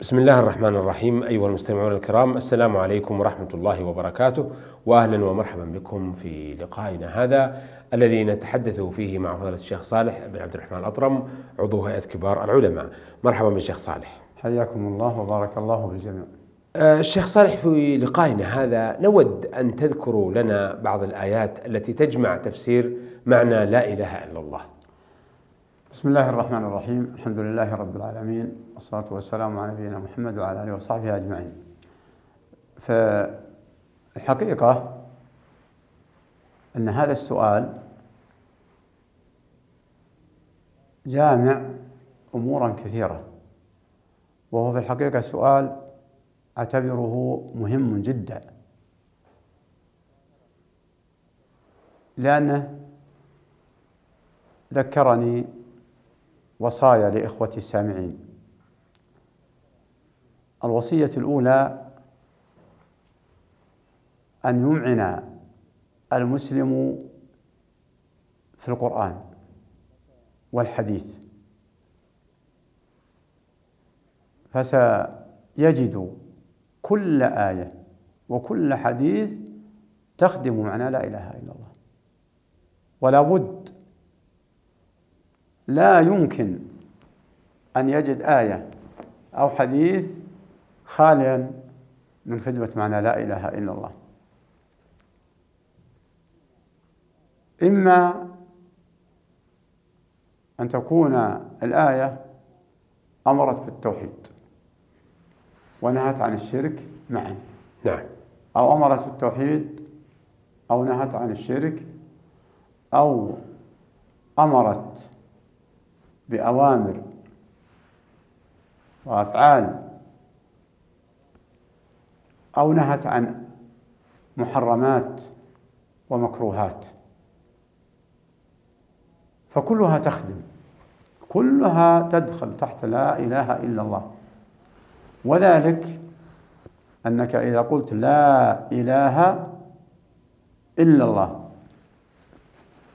بسم الله الرحمن الرحيم أيها المستمعون الكرام السلام عليكم ورحمة الله وبركاته وأهلا ومرحبا بكم في لقائنا هذا الذي نتحدث فيه مع فضيلة الشيخ صالح بن عبد الرحمن الأطرم عضو هيئة كبار العلماء. مرحبا بالشيخ صالح. حياكم الله وبارك الله بالجميع آه، الشيخ صالح في لقائنا هذا نود أن تذكروا لنا بعض الآيات التي تجمع تفسير معنى لا إله إلا الله. بسم الله الرحمن الرحيم. الحمد لله رب العالمين والصلاة والسلام على نبينا محمد وعلى آله وصحبه أجمعين. فالحقيقة أن هذا السؤال جامع أمورا كثيرة وهو في الحقيقة سؤال أعتبره مهم جدا. لأنه ذكرني وصايا لإخوتي السامعين. الوصية الأولى أن يمعن المسلم في القرآن والحديث فسيجد كل آية وكل حديث تخدم معنى لا إله إلا الله. ولا بد لا يمكن أن يجد آية أو حديث خاليا من خدمة معنى لا إله إلا الله. إما أن تكون الآية أمرت بالتوحيد ونهت عن الشرك معا. نعم. أو أمرت بالتوحيد أو نهت عن الشرك أو أمرت بأوامر وأفعال أو نهت عن محرمات ومكروهات. فكلها تخدم. كلها تدخل تحت لا إله إلا الله. وذلك أنك إذا قلت لا إله إلا الله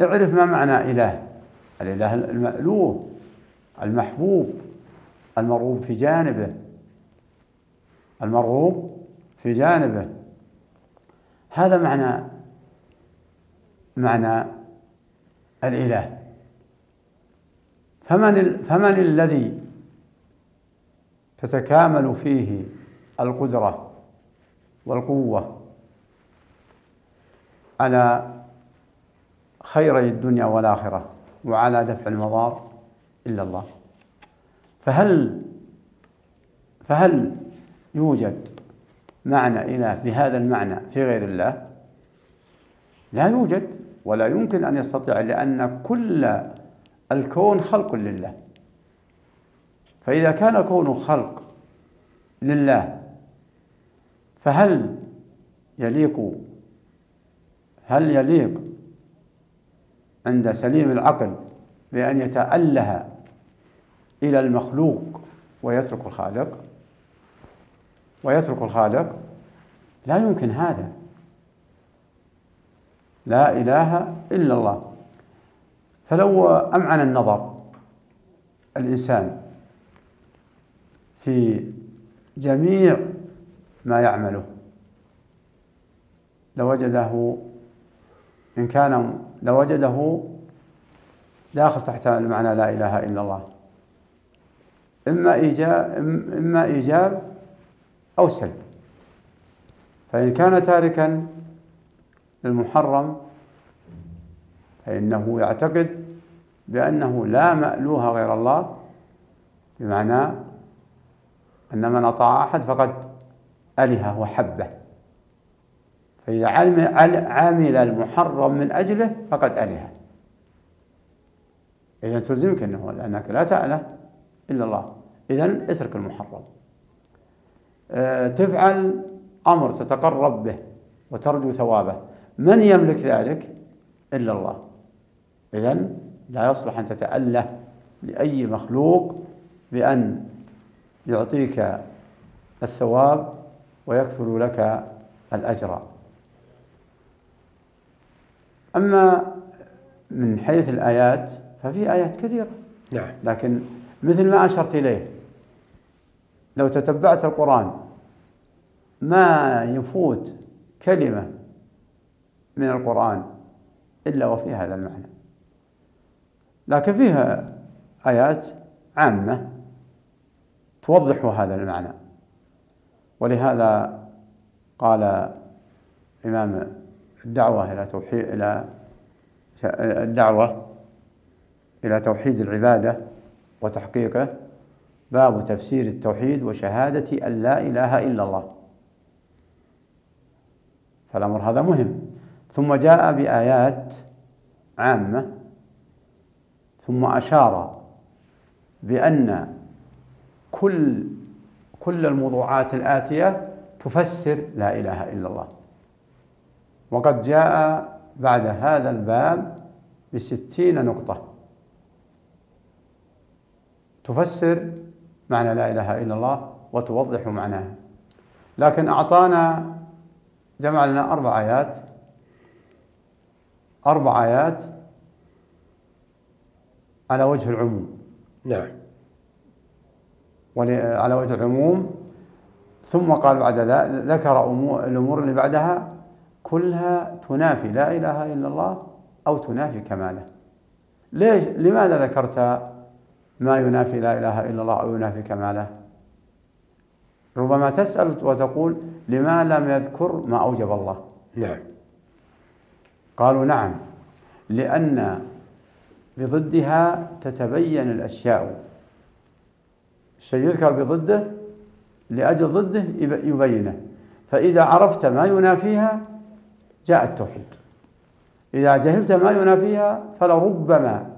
اعرف ما معنى إله. الإله المألوه المحبوب المرغوب في جانبه. المرغوب في جانبه. هذا معنى معنى الإله. فمن فمن الذي تتكامل فيه القدرة والقوة على خيري الدنيا والآخرة وعلى دفع المضار؟ إلا الله. فهل فهل يوجد معنى إله بهذا المعنى في غير الله؟ لا يوجد ولا يمكن أن يستطيع لأن كل الكون خلق لله. فإذا كان الكون خلق لله فهل يليق هل يليق عند سليم العقل بأن يتأله إلى المخلوق ويترك الخالق. ويترك الخالق. لا يمكن هذا. لا إله إلا الله. فلو أمعن النظر الإنسان في جميع ما يعمله لوجده إن كان لوجده داخل تحت المعنى لا إله إلا الله. إما إيجاب إما إيجاب أو سلب. فإن كان تاركا للمحرم فإنه يعتقد بأنه لا مألوه غير الله بمعنى أن من أطاع أحد فقد أله وحبه. فإذا عمل المحرم من أجله فقد أله إذا تلزمك أنه لأنك لا تأله إلا الله. إذا اترك المحرم. آه، تفعل أمر تتقرب به وترجو ثوابه. من يملك ذلك؟ إلا الله. إذا لا يصلح أن تتأله لأي مخلوق بأن يعطيك الثواب ويكفل لك الأجر. أما من حيث الآيات ففي آيات كثيرة. نعم. لكن مثل ما أشرت إليه. لو تتبعت القرآن ما يفوت كلمة من القرآن إلا وفي هذا المعنى. لكن فيها آيات عامة توضح هذا المعنى. ولهذا قال إمام الدعوة إلى توحيد إلى الدعوة إلى توحيد العبادة وتحقيقه باب تفسير التوحيد وشهادة أن لا إله إلا الله. فالأمر هذا مهم. ثم جاء بآيات عامة ثم أشار بأن كل كل الموضوعات الآتية تفسر لا إله إلا الله. وقد جاء بعد هذا الباب بستين نقطة. تفسر معنى لا إله إلا الله وتوضح معناها لكن أعطانا جمع لنا أربع آيات. أربع آيات على وجه العموم. نعم. على وجه العموم. ثم قال بعد ذلك ذكر الأمور اللي بعدها كلها تنافي لا إله إلا الله أو تنافي كماله. ليش؟ لماذا ذكرت ما ينافي لا إله إلا الله أو ينافي كماله ربما تسأل وتقول لما لم يذكر ما أوجب الله. نعم. قالوا نعم لأن بضدها تتبين الأشياء. الشيء يذكر بضده لأجل ضده يبينه. فإذا عرفت ما ينافيها جاء التوحيد. إذا جهلت ما ينافيها فلربما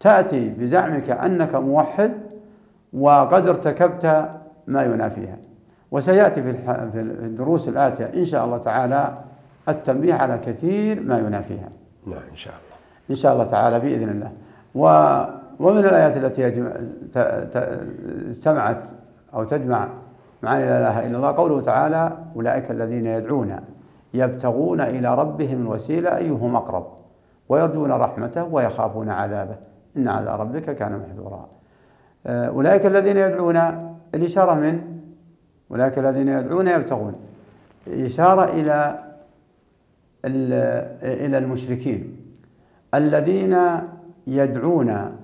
تأتي بزعمك أنك موحد وقد ارتكبت ما ينافيها. وسيأتي في الدروس الآتية إن شاء الله تعالى التنبيه على كثير ما ينافيها. نعم إن شاء الله. إن شاء الله تعالى بإذن الله. و ومن الآيات التي اجتمعت أو تجمع معاني لا إله إلا الله قوله تعالى أولئك الذين يدعون يبتغون إلى ربهم الوسيلة أيهم أقرب ويرجون رحمته ويخافون عذابه. إن عذاب ربك كان محذورا. آه، أولئك الذين يدعون الإشارة من؟ أولئك الذين يدعون يبتغون. إشارة إلى إلى المشركين. الذين يدعون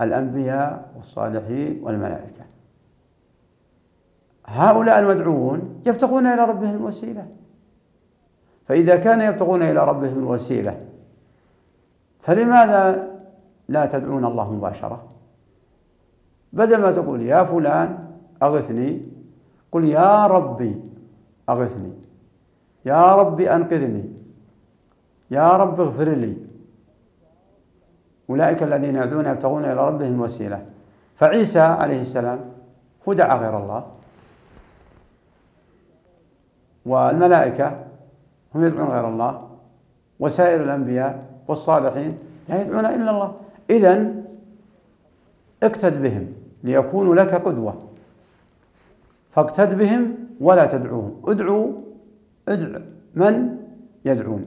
الأنبياء والصالحين والملائكة. هؤلاء المدعوون يبتغون إلى ربهم الوسيلة. فإذا كان يبتغون إلى ربهم الوسيلة فلماذا لا تدعون الله مباشرة. بدل ما تقول يا فلان أغثني قل يا ربي أغثني يا ربي أنقذني يا رب اغفر لي. أولئك الذين يدعون يبتغون إلى ربهم الوسيلة. فعيسى عليه السلام هو دعا غير الله. والملائكة هم يدعون غير الله. وسائر الأنبياء والصالحين لا يدعون إلا الله. إذا اقتد بهم ليكونوا لك قدوة. فاقتد بهم ولا تدعوهم. ادعوا ادع من يدعون.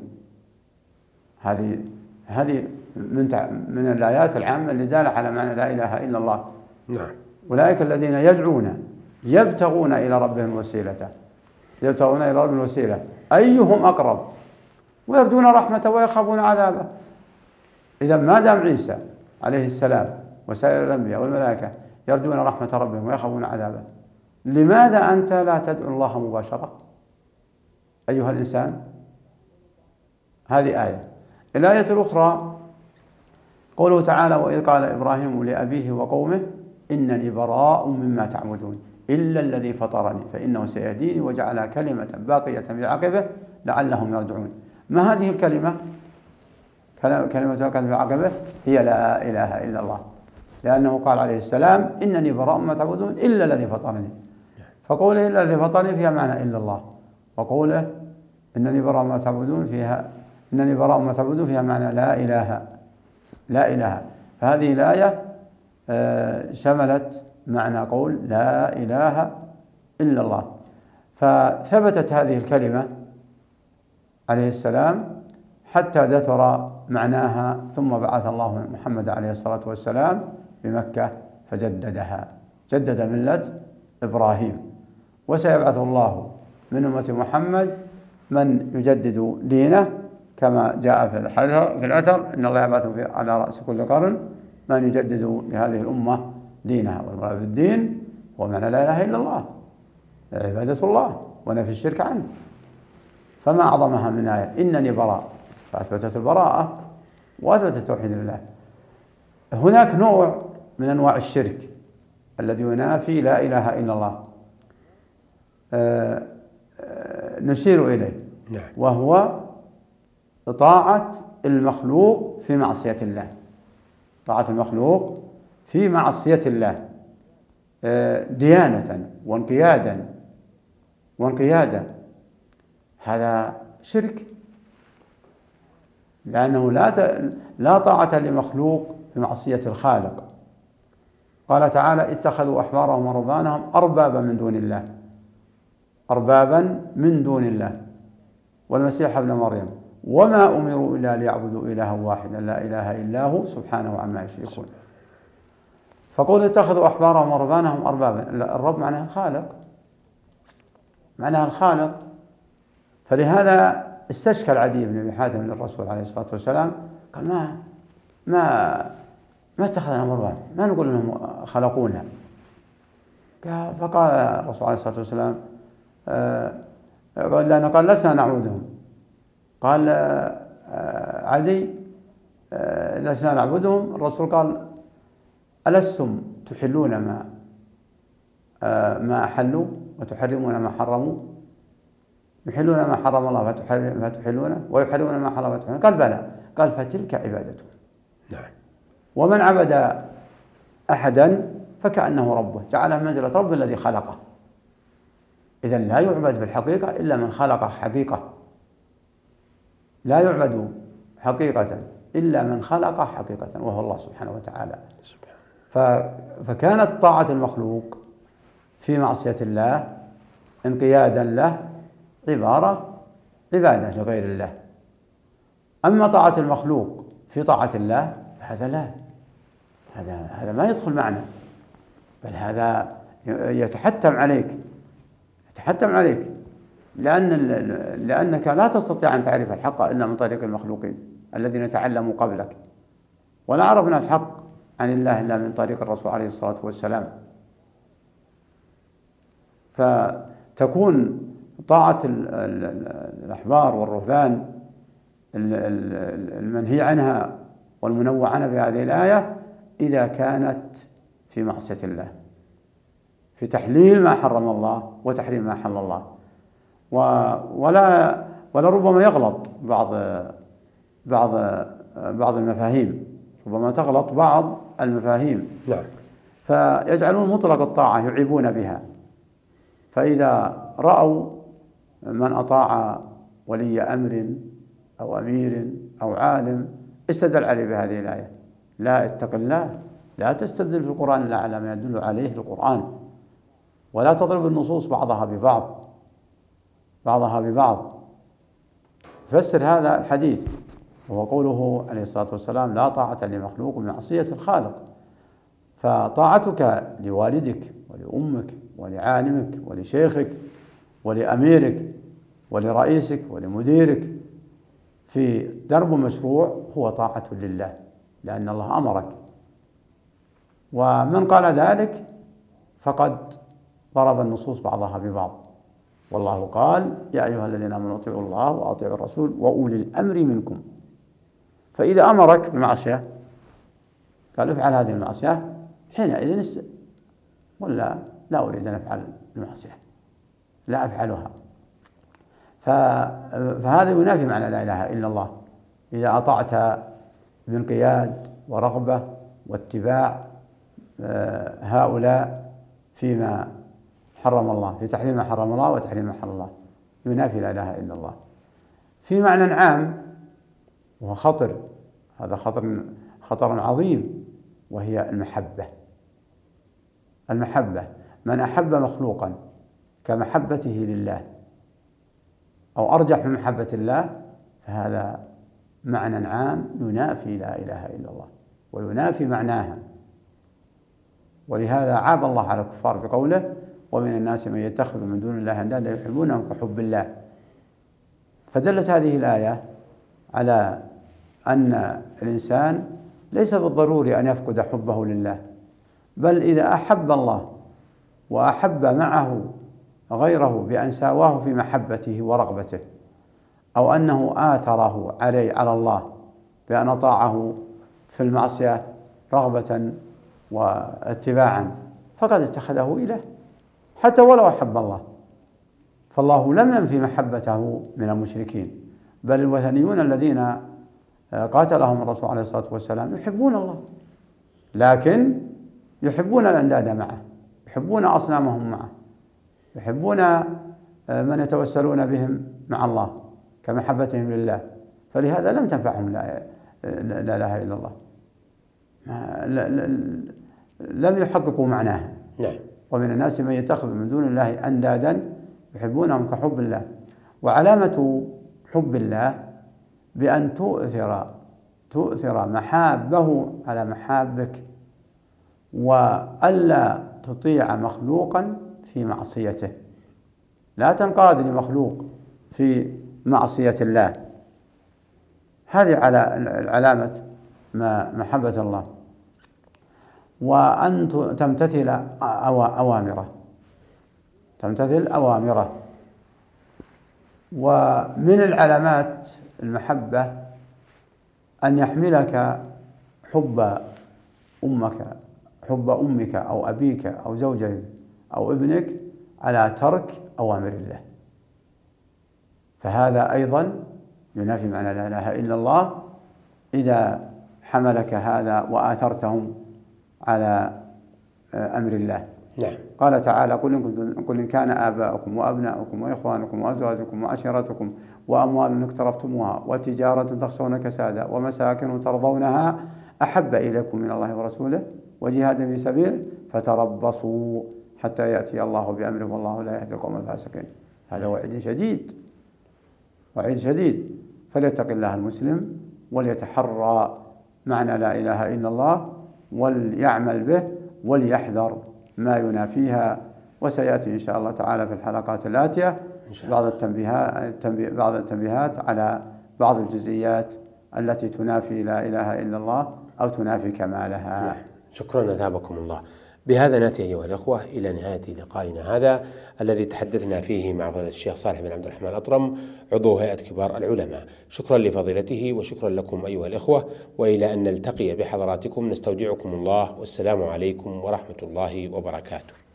هذه هذه من من الآيات العامة اللي دالة على معنى لا إله إلا الله. نعم. أولئك الذين يدعون يبتغون إلى ربهم وسيلة يبتغون إلى ربهم الوسيلة أيهم أقرب؟ ويرجون رحمته ويخافون عذابه. إذا ما دام عيسى عليه السلام وسائر الأنبياء والملائكة يرجون رحمة ربهم ويخافون عذابه لماذا أنت لا تدعو الله مباشرة؟ أيها الإنسان هذه آية. الآية الأخرى قوله تعالى وإذ قال إبراهيم لأبيه وقومه إنني براء مما تعبدون إلا الذي فطرني فإنه سيهديني وجعلها كلمة باقية في عقبه لعلهم يرجعون. ما هذه الكلمة؟ كلمة باقية في عقبه هي لا إله إلا الله. لأنه قال عليه السلام إنني براء مما تعبدون إلا الذي فطرني. فقوله إلا الذي فطرني فيها معنى إلا الله. وقوله إنني براء ما تعبدون فيها إنني براء ما تعبدون فيها معنى لا إله لا إله. فهذه الآية آه، شملت معنى قول لا إله إلا الله. فثبتت هذه الكلمة عليه السلام حتى دثر معناها ثم بعث الله محمد عليه الصلاة والسلام بمكة فجددها. جدد ملة إبراهيم. وسيبعث الله من أمة محمد من يجدد دينه كما جاء في في الأثر. إن الله يبعث على رأس كل قرن من يجدد لهذه الأمة دينها والمراد بالدين هو معنى لا إله إلا الله. عبادة الله ونفي الشرك عنه. فما أعظمها من آية؟ إنني براء. فأثبتت البراءة وأثبتت التوحيد لله هناك نوع من أنواع الشرك الذي ينافي لا إله إلا الله. آه، آه، نشير إليه. نعم. وهو طاعة المخلوق في معصية الله. طاعة المخلوق في معصية الله. آه، ديانة وانقيادا وانقيادا. هذا شرك. لأنه لا لا طاعة لمخلوق في معصية الخالق. قال تعالى اتخذوا أحبارهم ورهبانهم أربابا من دون الله. أربابا من دون الله. والمسيح ابن مريم وما أمروا إلا ليعبدوا إلها واحدا لا إله إلا هو سبحانه عما يشركون. فقول اتخذوا أحبارهم ورهبانهم أربابا. الرب معناه الخالق. معناها الخالق. فلهذا استشكل عدي بن ابي حاتم للرسول عليه الصلاة والسلام قال ما ما ما اتخذنا مروان ما نقول إنهم خلقونا. فقال الرسول عليه الصلاة والسلام آه، قال لنا قال لسنا نعبدهم. قال آه، عدي آه، لسنا نعبدهم. الرسول قال ألستم تحلون ما ما أحلوا وتحرمون ما حرموا؟ يحلون ما حرم الله فتحلونه ويحرمون ما حرم فتحلونه قال بلى. قال فتلك عبادتهم نعم. ومن عبد أحدا فكأنه ربه. جعله منزلة رب الذي خلقه. إذا لا يعبد في الحقيقة إلا من خلقه حقيقة. لا يعبد حقيقة إلا من خلق حقيقة وهو الله سبحانه وتعالى. فكانت طاعة المخلوق في معصية الله انقيادا له عبارة عبادة لغير الله. أما طاعة المخلوق في طاعة الله فهذا لا. هذا هذا ما يدخل معنا. بل هذا يتحتم عليك. يتحتم عليك. لأن لأنك لا تستطيع أن تعرف الحق إلا من طريق المخلوقين الذين تعلموا قبلك. ولا عرفنا الحق عن الله إلا من طريق الرسول عليه الصلاة والسلام. فتكون طاعة الأحبار والرهبان المنهي عنها والمنوع عنها في هذه الآية إذا كانت في معصية الله في تحليل ما حرم الله وتحريم ما حل الله. ولا ولربما يغلط بعض بعض بعض المفاهيم ربما تغلط بعض المفاهيم. نعم. فيجعلون مطلق الطاعة يعيبون بها. فإذا رأوا من أطاع ولي أمر أو أمير أو عالم استدل عليه بهذه الآية. لا اتق الله لا تستدل في القرآن إلا على ما يدل عليه القرآن. ولا تضرب النصوص بعضها ببعض بعضها ببعض. فسر هذا الحديث وهو قوله عليه الصلاة والسلام لا طاعة لمخلوق بمعصية الخالق. فطاعتك لوالدك ولأمك ولعالمك ولشيخك ولأميرك ولرئيسك ولمديرك في درب مشروع هو طاعة لله لأن الله أمرك. ومن قال ذلك فقد ضرب النصوص بعضها ببعض. والله قال يا أيها الذين آمنوا اطيعوا الله وأطيعوا الرسول وأولي الأمر منكم. فإذا أمرك بمعصية قال افعل هذه المعصية حينئذ. ولا لا أريد أن أفعل المعصية. لا أفعلها. فهذا ينافي معنى لا إله إلا الله. إذا أطعت بانقياد ورغبة واتباع آه، هؤلاء فيما حرم الله في تحريم ما حرم الله وتحريم ما حرم الله. ينافي لا إله إلا الله. في معنى عام وهو خطر. هذا خطر خطر عظيم وهي المحبة. المحبة. من أحب مخلوقا. كمحبته لله أو أرجح من محبة الله فهذا معنى عام ينافي لا إله إلا الله وينافي معناها. ولهذا عاب الله على الكفار بقوله ومن الناس من يتخذ من دون الله أندادا يحبونهم كحب الله. فدلت هذه الآية على أن الإنسان ليس بالضروري أن يفقد حبه لله بل إذا أحب الله وأحب معه غيره بأن ساواه في محبته ورغبته أو أنه آثره عليه على الله بأن أطاعه في المعصية رغبة واتباعا. فقد اتخذه إله حتى ولو أحب الله. فالله لم ينفي محبته من المشركين بل الوثنيون الذين قاتلهم الرسول عليه الصلاة والسلام يحبون الله. لكن يحبون الأنداد معه يحبون أصنامهم معه. يحبون من يتوسلون بهم مع الله كمحبتهم لله. فلهذا لم تنفعهم لا, لا إله إلا الله. لم يحققوا معناها نعم. ومن الناس من يتخذ من دون الله أندادا يحبونهم كحب الله. وعلامة حب الله بأن تؤثر تؤثر محابه على محابك وألا تطيع مخلوقا في معصيته. لا تنقاد لمخلوق في معصية الله. هذه على علامة محبة الله. وأن تمتثل أوامره. تمتثل أوامره. ومن العلامات المحبة أن يحملك حب أمك حب أمك أو أبيك أو زوجك. أو ابنك على ترك أوامر الله. فهذا أيضا ينافي معنى لا إله إلا الله. إذا حملك هذا وآثرتهم على آه، أمر الله. نعم. قال تعالى قل إن, قل إن كان آباؤكم وأبناؤكم وإخوانكم وأزواجكم وعشيرتكم وأموال اقترفتموها وتجارة تخشون كسادا ومساكن ترضونها أحب إليكم من الله ورسوله وجهاد في سبيله فتربصوا. حتى يأتي الله بأمره والله لا يهدي القوم الفاسقين. هذا وعد شديد. وعيد شديد. فليتق الله المسلم وليتحرى معنى لا إله إلا الله وليعمل به وليحذر ما ينافيها. وسيأتي إن شاء الله تعالى في الحلقات الآتية بعض التنبيهات بعض التنبيهات على بعض الجزئيات التي تنافي لا إله إلا الله أو تنافي كمالها. نعم. شكرا أثابكم الله. بهذا نأتي أيها الأخوة إلى نهاية لقائنا هذا الذي تحدثنا فيه مع فضيلة الشيخ صالح بن عبد الرحمن الأطرم عضو هيئة كبار العلماء. شكرا لفضيلته وشكرا لكم أيها الأخوة وإلى أن نلتقي بحضراتكم نستودعكم الله والسلام عليكم ورحمة الله وبركاته.